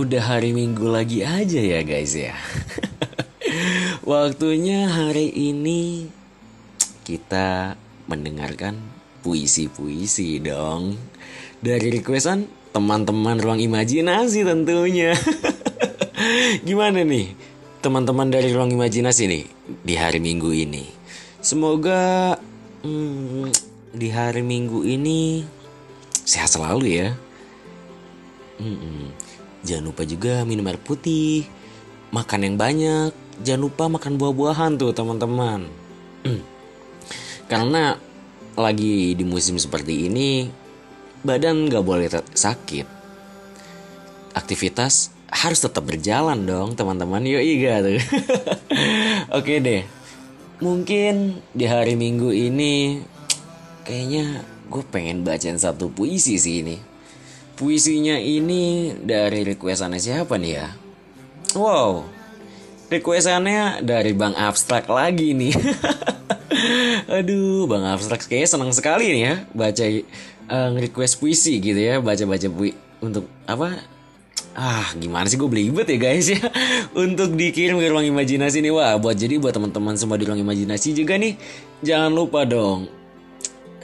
udah hari Minggu lagi aja ya guys ya. Waktunya hari ini kita mendengarkan puisi-puisi dong. Dari requestan teman-teman ruang imajinasi tentunya. Gimana nih teman-teman dari ruang imajinasi nih di hari Minggu ini? Semoga hmm, di hari Minggu ini sehat selalu ya. Hmm, Jangan lupa juga minum air putih, makan yang banyak, jangan lupa makan buah-buahan tuh teman-teman. Karena lagi di musim seperti ini, badan gak boleh sakit. Aktivitas harus tetap berjalan dong teman-teman. Yuk iya tuh. Oke deh. Mungkin di hari Minggu ini kayaknya gue pengen bacain satu puisi sih ini. Puisinya ini dari requestannya siapa nih ya? Wow, requestannya dari Bang Abstrak lagi nih. Aduh, Bang Abstrak kayaknya senang sekali nih ya baca uh, request puisi gitu ya, baca-baca puisi untuk apa? Ah, gimana sih gue belibet ya guys ya Untuk dikirim ke ruang imajinasi nih Wah, buat jadi buat teman-teman semua di ruang imajinasi juga nih Jangan lupa dong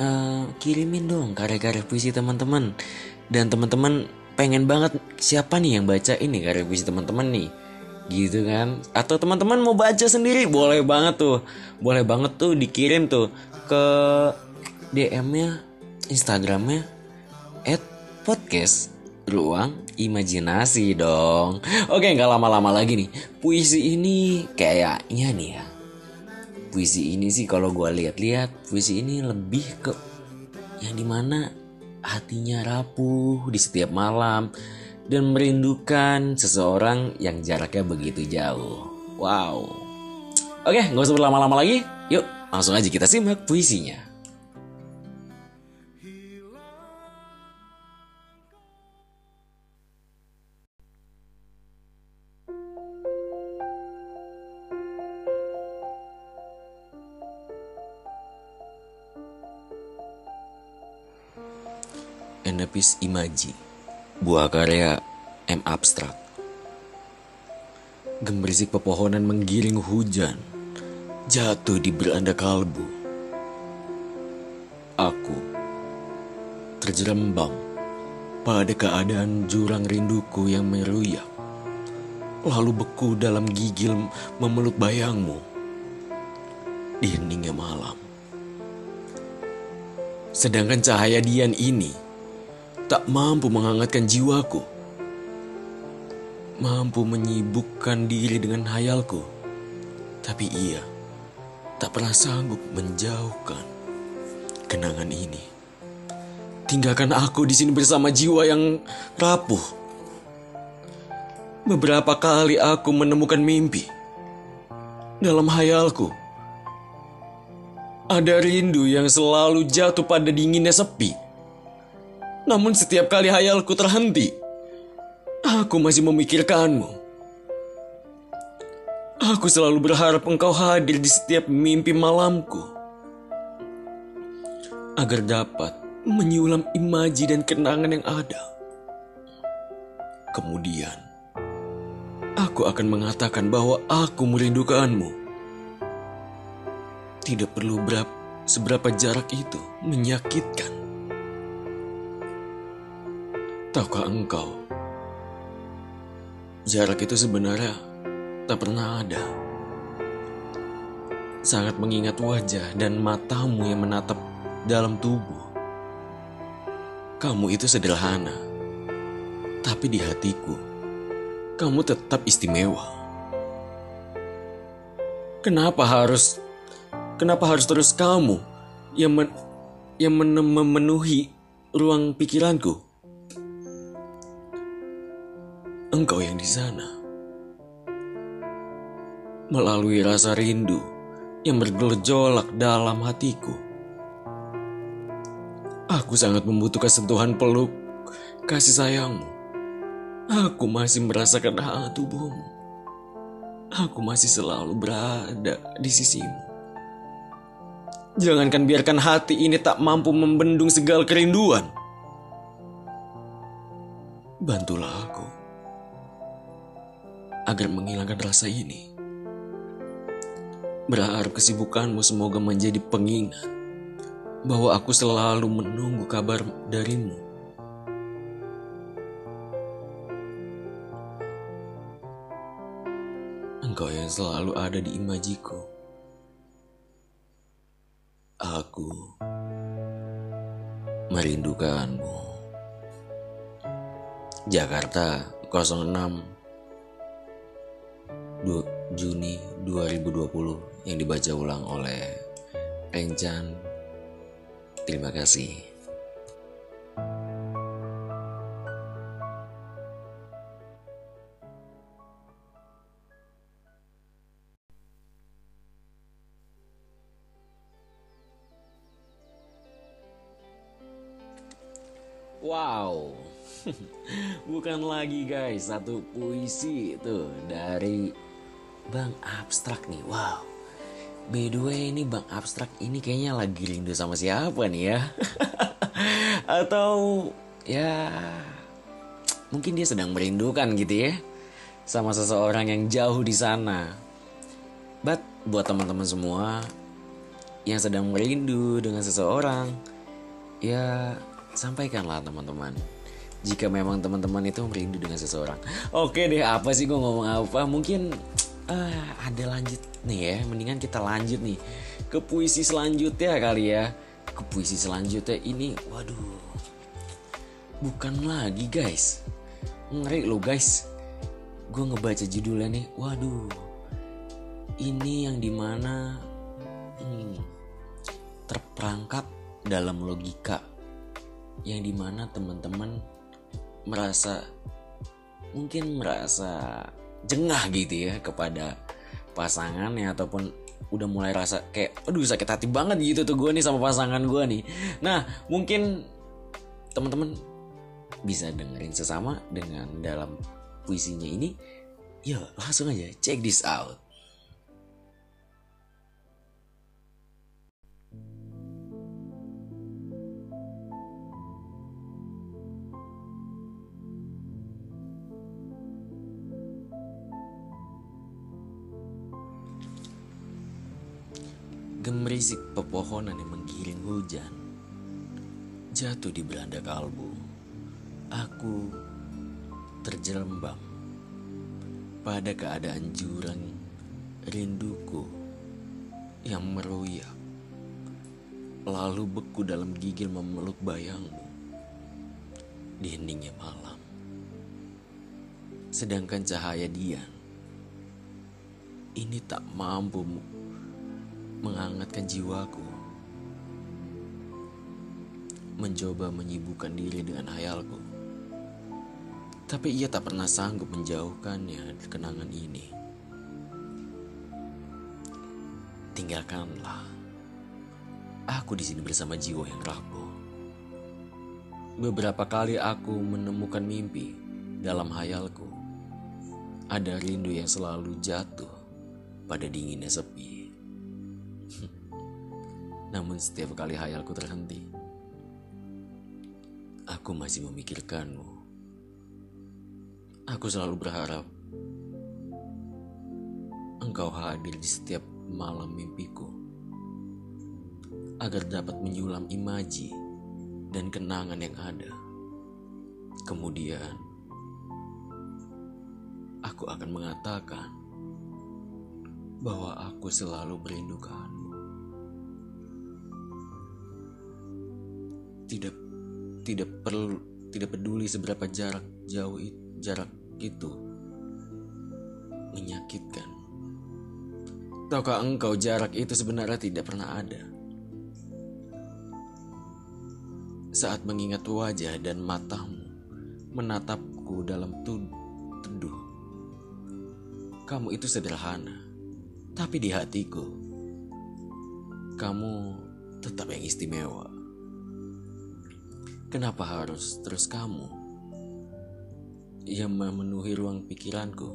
uh, Kirimin dong karya-karya puisi teman-teman dan teman-teman pengen banget siapa nih yang baca ini? Karya puisi teman-teman nih. Gitu kan? Atau teman-teman mau baca sendiri? Boleh banget tuh. Boleh banget tuh dikirim tuh ke DM-nya Instagramnya at podcast ruang imajinasi dong. Oke nggak lama-lama lagi nih. Puisi ini kayaknya nih ya. Puisi ini sih kalau gue lihat-lihat puisi ini lebih ke yang di mana hatinya rapuh di setiap malam dan merindukan seseorang yang jaraknya begitu jauh. Wow. Oke, nggak usah berlama-lama lagi. Yuk, langsung aja kita simak puisinya. Enepis Imaji Buah karya M. Abstrak. Gemerisik pepohonan menggiring hujan Jatuh di beranda kalbu. Aku Terjerembab Pada keadaan jurang rinduku yang meruyak Lalu beku dalam gigil memeluk bayangmu. Di heningnya malam. Sedangkan cahaya Dian ini tak mampu menghangatkan jiwaku, mampu menyibukkan diri dengan hayalku, tapi ia tak pernah sanggup menjauhkan kenangan ini. Tinggalkan aku di sini bersama jiwa yang rapuh. Beberapa kali aku menemukan mimpi dalam hayalku. Ada rindu yang selalu jatuh pada dinginnya sepi namun setiap kali hayalku terhenti, aku masih memikirkanmu. Aku selalu berharap engkau hadir di setiap mimpi malamku. Agar dapat menyulam imaji dan kenangan yang ada. Kemudian, aku akan mengatakan bahwa aku merindukanmu. Tidak perlu berapa, seberapa jarak itu menyakitkan. Tahukah engkau? Jarak itu sebenarnya tak pernah ada. Sangat mengingat wajah dan matamu yang menatap dalam tubuh. Kamu itu sederhana, tapi di hatiku, kamu tetap istimewa. Kenapa harus, kenapa harus terus kamu yang men, yang memenuhi ruang pikiranku? Engkau yang di sana. Melalui rasa rindu yang bergejolak dalam hatiku. Aku sangat membutuhkan sentuhan peluk kasih sayangmu. Aku masih merasakan hangat tubuhmu. Aku masih selalu berada di sisimu. Jangankan biarkan hati ini tak mampu membendung segala kerinduan. Bantulah aku agar menghilangkan rasa ini. Berharap kesibukanmu semoga menjadi pengingat bahwa aku selalu menunggu kabar darimu. Engkau yang selalu ada di imajiku. Aku merindukanmu. Jakarta 06 Juni 2020 yang dibaca ulang oleh Rencan. Terima kasih. Wow, bukan lagi guys satu puisi itu dari Bang Abstrak nih. Wow, by the way ini Bang Abstrak ini kayaknya lagi rindu sama siapa nih ya? Atau ya mungkin dia sedang merindukan gitu ya sama seseorang yang jauh di sana. But buat teman-teman semua yang sedang merindu dengan seseorang, ya sampaikanlah teman-teman jika memang teman-teman itu merindu dengan seseorang oke deh apa sih gue ngomong apa mungkin uh, ada lanjut nih ya mendingan kita lanjut nih ke puisi selanjutnya kali ya. Ke puisi selanjutnya ini waduh bukan lagi guys. Ngeri lo guys. Gue ngebaca judulnya nih waduh. Ini yang di mana hmm, terperangkap dalam logika. Yang di mana teman-teman merasa mungkin merasa jengah gitu ya kepada pasangannya ataupun udah mulai rasa kayak aduh sakit hati banget gitu tuh gue nih sama pasangan gue nih. Nah mungkin teman-teman bisa dengerin sesama dengan dalam puisinya ini. Ya langsung aja check this out Gemerisik pepohonan yang menggiring hujan. Jatuh di belanda kalbu. Aku terjerembab Pada keadaan jurang rinduku Yang meroyak. Lalu beku dalam gigil memeluk bayangmu Di heningnya malam. Sedangkan cahaya Dian Ini tak mampu menghangatkan jiwaku. Mencoba menyibukkan diri dengan hayalku. Tapi ia tak pernah sanggup menjauhkannya dari kenangan ini. Tinggalkanlah. Aku di sini bersama jiwa yang rapuh. Beberapa kali aku menemukan mimpi dalam hayalku. Ada rindu yang selalu jatuh pada dinginnya sepi. Namun setiap kali hayalku terhenti, aku masih memikirkanmu. Aku selalu berharap engkau hadir di setiap malam mimpiku agar dapat menyulam imaji dan kenangan yang ada. Kemudian, aku akan mengatakan bahwa aku selalu merindukan. Tidak tidak perlu tidak peduli seberapa jarak jauh jarak itu menyakitkan. Tahukah engkau jarak itu sebenarnya tidak pernah ada? Saat mengingat wajah dan matamu menatapku dalam teduh, kamu itu sederhana, tapi di hatiku kamu tetap yang istimewa. Kenapa harus terus kamu yang memenuhi ruang pikiranku?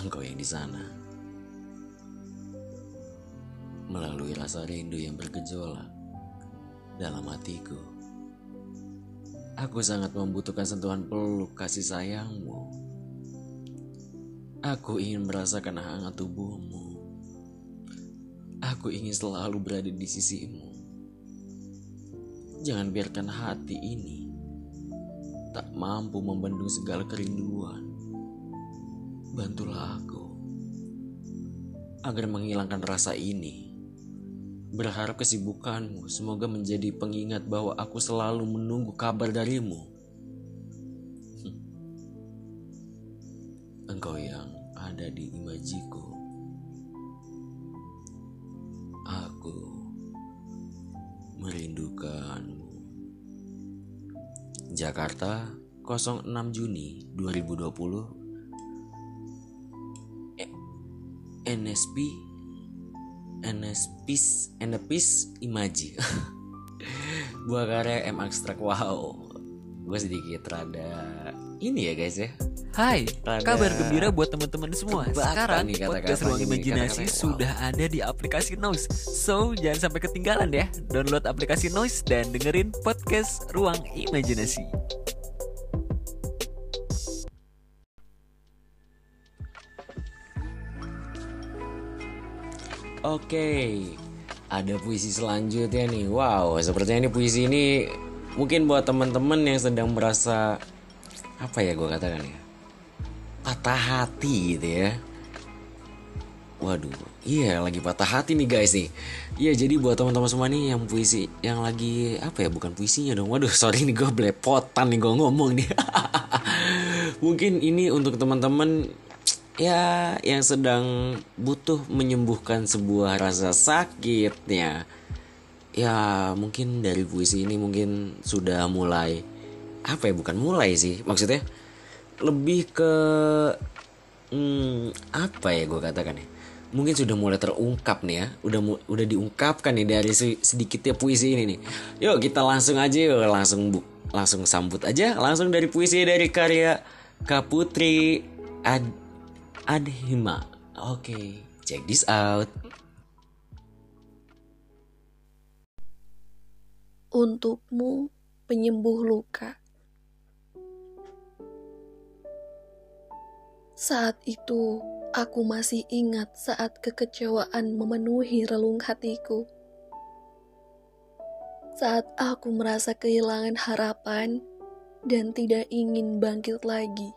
Engkau yang di sana, melalui rasa rindu yang bergejolak dalam hatiku. Aku sangat membutuhkan sentuhan peluk kasih sayangmu. Aku ingin merasakan hangat tubuhmu. Aku ingin selalu berada di sisimu. Jangan biarkan hati ini tak mampu membendung segala kerinduan. Bantulah aku agar menghilangkan rasa ini. Berharap kesibukanmu semoga menjadi pengingat bahwa aku selalu menunggu kabar darimu. Engkau yang ada di imajiku. Aku merindukanmu. Jakarta, 06 Juni 2020. E NSP Enespis Enepis Imaji. Buah karya M Abstract Wow. Gue sedikit rada Ini ya guys ya Hai, rada kabar gembira buat teman-teman semua. Sekarang nih kata -kata podcast Ruang Imajinasi kata -kata, sudah ada di aplikasi Noise. So, jangan sampai ketinggalan ya. Download aplikasi Noise dan dengerin podcast Ruang Imajinasi. Oke, ada puisi selanjutnya nih. Wow, sepertinya ini puisi ini mungkin buat teman-teman yang sedang merasa apa ya gue katakan ya patah hati gitu ya. Waduh, iya lagi patah hati nih guys nih. Iya jadi buat teman-teman semua nih yang puisi yang lagi apa ya bukan puisinya dong. Waduh sorry nih gue belepotan nih gue ngomong nih. Mungkin ini untuk teman-teman ya yang sedang butuh menyembuhkan sebuah rasa sakitnya ya mungkin dari puisi ini mungkin sudah mulai apa ya bukan mulai sih maksudnya lebih ke hmm, apa ya gue katakan ya mungkin sudah mulai terungkap nih ya udah udah diungkapkan nih dari sedikitnya puisi ini nih yuk kita langsung aja yuk langsung bu langsung sambut aja langsung dari puisi dari karya Kaputri Ad Adhima. Oke, okay, check this out. Untukmu penyembuh luka. Saat itu, aku masih ingat saat kekecewaan memenuhi relung hatiku. Saat aku merasa kehilangan harapan dan tidak ingin bangkit lagi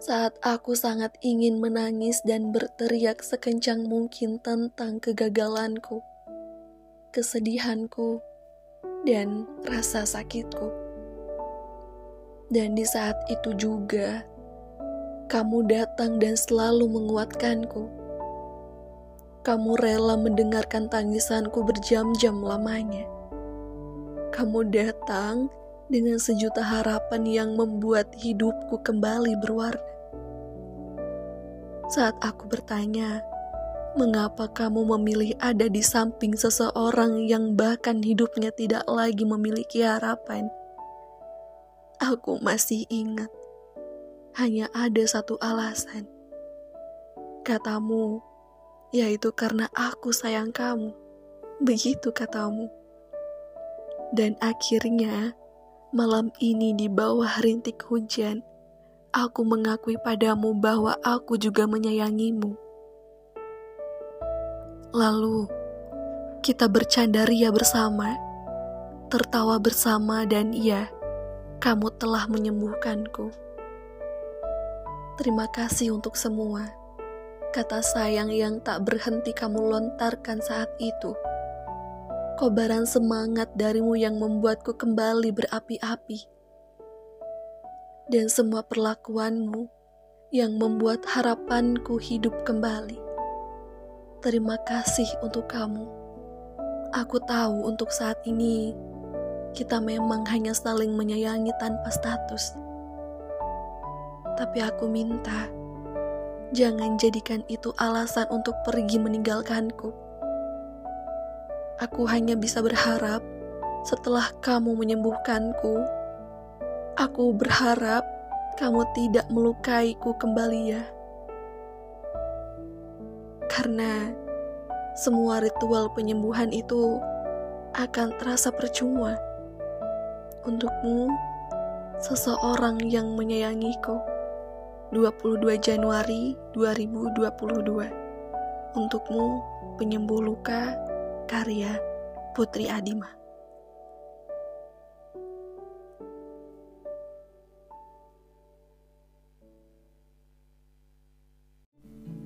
saat aku sangat ingin menangis dan berteriak sekencang mungkin tentang kegagalanku, kesedihanku, dan rasa sakitku. Dan di saat itu juga, kamu datang dan selalu menguatkanku. Kamu rela mendengarkan tangisanku berjam-jam lamanya. Kamu datang dengan sejuta harapan yang membuat hidupku kembali berwarna. Saat aku bertanya, mengapa kamu memilih ada di samping seseorang yang bahkan hidupnya tidak lagi memiliki harapan? Aku masih ingat, hanya ada satu alasan. Katamu, yaitu karena aku sayang kamu. Begitu katamu. Dan akhirnya, Malam ini di bawah rintik hujan, aku mengakui padamu bahwa aku juga menyayangimu. Lalu, kita bercanda ria bersama, tertawa bersama dan iya, kamu telah menyembuhkanku. Terima kasih untuk semua. Kata sayang yang tak berhenti kamu lontarkan saat itu kobaran semangat darimu yang membuatku kembali berapi-api. Dan semua perlakuanmu yang membuat harapanku hidup kembali. Terima kasih untuk kamu. Aku tahu untuk saat ini kita memang hanya saling menyayangi tanpa status. Tapi aku minta, jangan jadikan itu alasan untuk pergi meninggalkanku Aku hanya bisa berharap setelah kamu menyembuhkanku. Aku berharap kamu tidak melukaiku kembali ya. Karena semua ritual penyembuhan itu akan terasa percuma Untukmu, seseorang yang menyayangiku. 22 Januari 2022. Untukmu, penyembuh luka, karya Putri Adima.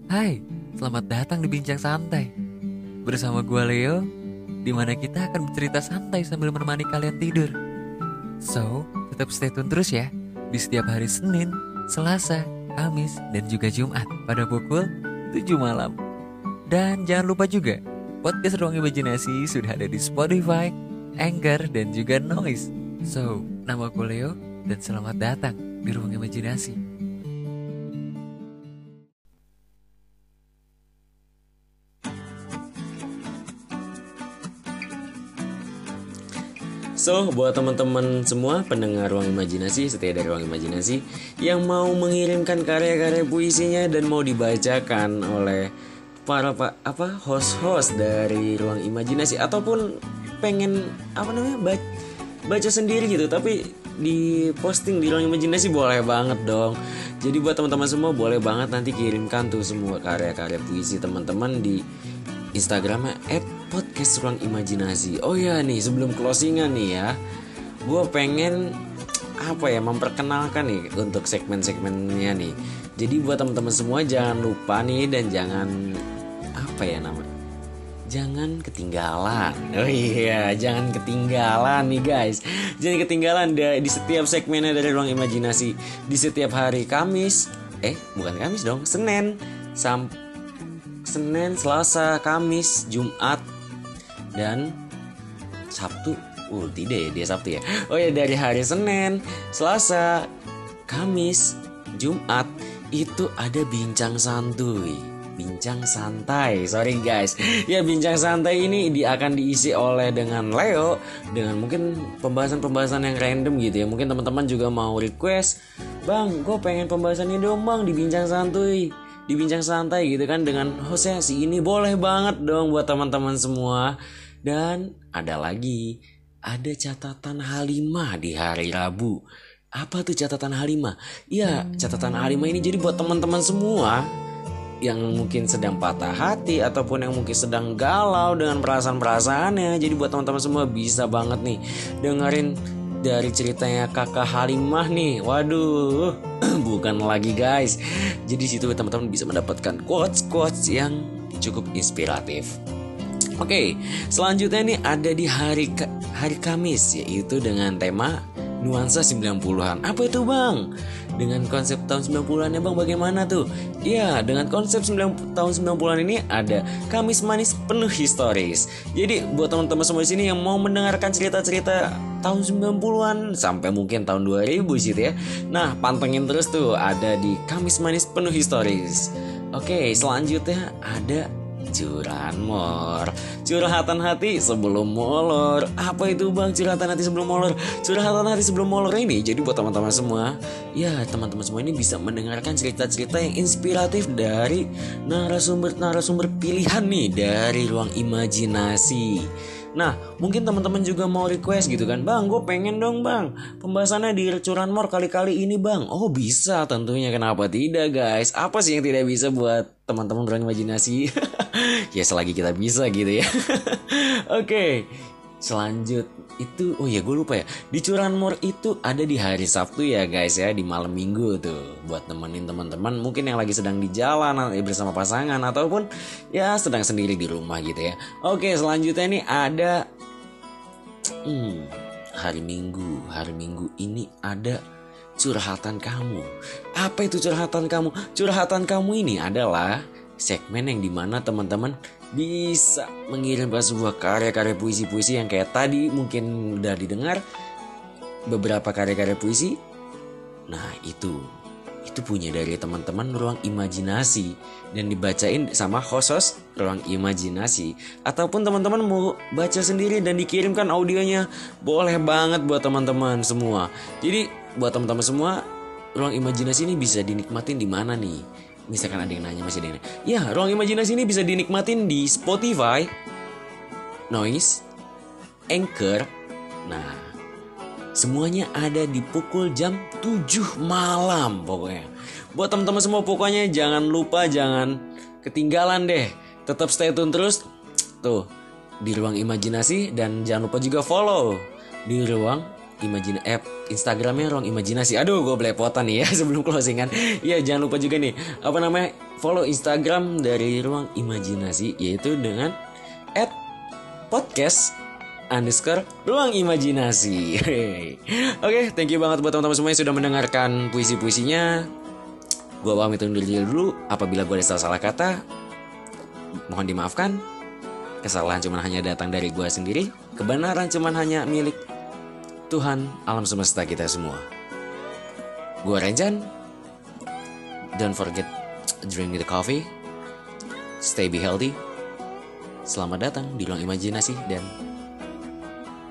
Hai, selamat datang di Bincang Santai. Bersama gua Leo, di mana kita akan bercerita santai sambil menemani kalian tidur. So, tetap stay tune terus ya di setiap hari Senin, Selasa, Kamis, dan juga Jumat pada pukul 7 malam. Dan jangan lupa juga, podcast Ruang Imajinasi sudah ada di Spotify, Anchor, dan juga Noise. So, nama gue Leo, dan selamat datang di Ruang Imajinasi. So, buat teman-teman semua pendengar Ruang Imajinasi, setia dari Ruang Imajinasi yang mau mengirimkan karya-karya puisinya dan mau dibacakan oleh para pak apa host-host dari Ruang Imajinasi ataupun pengen apa namanya baca, baca sendiri gitu tapi di posting di Ruang Imajinasi boleh banget dong. Jadi buat teman-teman semua boleh banget nanti kirimkan tuh semua karya-karya puisi teman-teman di Instagramnya podcast ruang imajinasi. Oh ya nih sebelum closingan nih ya, gue pengen apa ya memperkenalkan nih untuk segmen-segmennya nih. Jadi buat teman-teman semua jangan lupa nih dan jangan apa ya nama jangan ketinggalan. Oh iya, jangan ketinggalan nih guys. Jangan ketinggalan di setiap segmennya dari ruang imajinasi di setiap hari Kamis. Eh, bukan Kamis dong, Senin sampai Senin, Selasa, Kamis, Jumat, dan Sabtu uh tidak ya dia Sabtu ya? Oh ya dari hari Senin Selasa Kamis Jumat itu ada bincang santuy. Bincang santai sorry guys. Ya bincang santai ini dia akan diisi oleh dengan Leo dengan mungkin pembahasan-pembahasan yang random gitu ya. Mungkin teman-teman juga mau request bang gue pengen pembahasannya dong bang di bincang santuy? Di bincang santai gitu kan dengan hostnya si ini. Boleh banget dong buat teman-teman semua dan ada lagi, ada catatan Halimah di hari Rabu. Apa tuh catatan Halimah? Ya, catatan Halimah ini jadi buat teman-teman semua yang mungkin sedang patah hati ataupun yang mungkin sedang galau dengan perasaan-perasaannya. Jadi buat teman-teman semua bisa banget nih dengerin dari ceritanya kakak Halimah nih. Waduh, bukan lagi guys. Jadi situ teman-teman bisa mendapatkan quotes-quotes yang cukup inspiratif. Oke, selanjutnya nih ada di hari hari Kamis yaitu dengan tema nuansa 90-an. Apa itu, Bang? Dengan konsep tahun 90-an ya, Bang, bagaimana tuh? Iya, dengan konsep 9, tahun 90-an ini ada Kamis manis penuh historis. Jadi, buat teman-teman semua di sini yang mau mendengarkan cerita-cerita tahun 90-an sampai mungkin tahun 2000 sih ya. Nah, pantengin terus tuh ada di Kamis manis penuh historis. Oke, selanjutnya ada Curahan mor. Curhatan hati sebelum molor. Apa itu bang? Curhatan hati sebelum molor. Curhatan hati sebelum molor ini Jadi buat teman-teman semua. Ya teman-teman semua ini bisa mendengarkan cerita-cerita yang inspiratif Dari narasumber-narasumber pilihan nih Dari ruang imajinasi Nah, mungkin teman-teman juga mau request gitu kan, bang, gue pengen dong bang, pembahasannya di curan mor kali-kali ini bang. Oh bisa, tentunya kenapa tidak guys? Apa sih yang tidak bisa buat teman-teman berimajinasi? ya selagi kita bisa gitu ya. Oke, okay. Selanjut itu oh ya gue lupa ya. Di Curanmor itu ada di hari Sabtu ya guys ya di malam minggu tuh. Buat nemenin teman-teman mungkin yang lagi sedang di jalan bersama pasangan ataupun ya sedang sendiri di rumah gitu ya. Oke selanjutnya nih ada hmm, hari Minggu. Hari Minggu ini ada curhatan kamu. Apa itu curhatan kamu? Curhatan kamu ini adalah segmen yang di mana teman-teman bisa mengirimkan sebuah karya-karya puisi-puisi yang kayak tadi mungkin udah didengar beberapa karya-karya puisi. Nah itu. Itu punya dari teman-teman ruang imajinasi dan dibacain sama host ruang imajinasi. Ataupun teman-teman mau baca sendiri dan dikirimkan audionya boleh banget buat teman-teman semua. Jadi buat teman-teman semua ruang imajinasi ini bisa dinikmatin di mana nih misalkan ada yang nanya masih ada yang nanya. Ya, ruang imajinasi ini bisa dinikmatin di Spotify, Noise, Anchor. Nah, Semuanya ada di pukul jam 7 malam pokoknya. Buat teman-teman semua pokoknya jangan lupa jangan ketinggalan deh. Tetap stay tune terus tuh di ruang imajinasi dan jangan lupa juga follow di ruang imajin app Instagramnya ruang imajinasi. Aduh, gue belepotan nih ya sebelum closingan. Iya, jangan lupa juga nih apa namanya follow Instagram dari ruang imajinasi yaitu dengan at podcast underscore ruang imajinasi. Oke, okay, thank you banget buat teman-teman semua yang sudah mendengarkan puisi-puisinya. Gue pamit undur diri dulu. Apabila gue ada salah-salah kata, mohon dimaafkan. Kesalahan cuma hanya datang dari gue sendiri. Kebenaran cuma hanya milik Tuhan alam semesta kita semua. Gue Renjan. Don't forget drink the coffee. Stay be healthy. Selamat datang di ruang imajinasi dan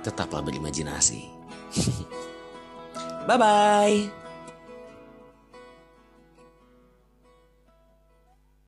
tetaplah berimajinasi. Bye bye.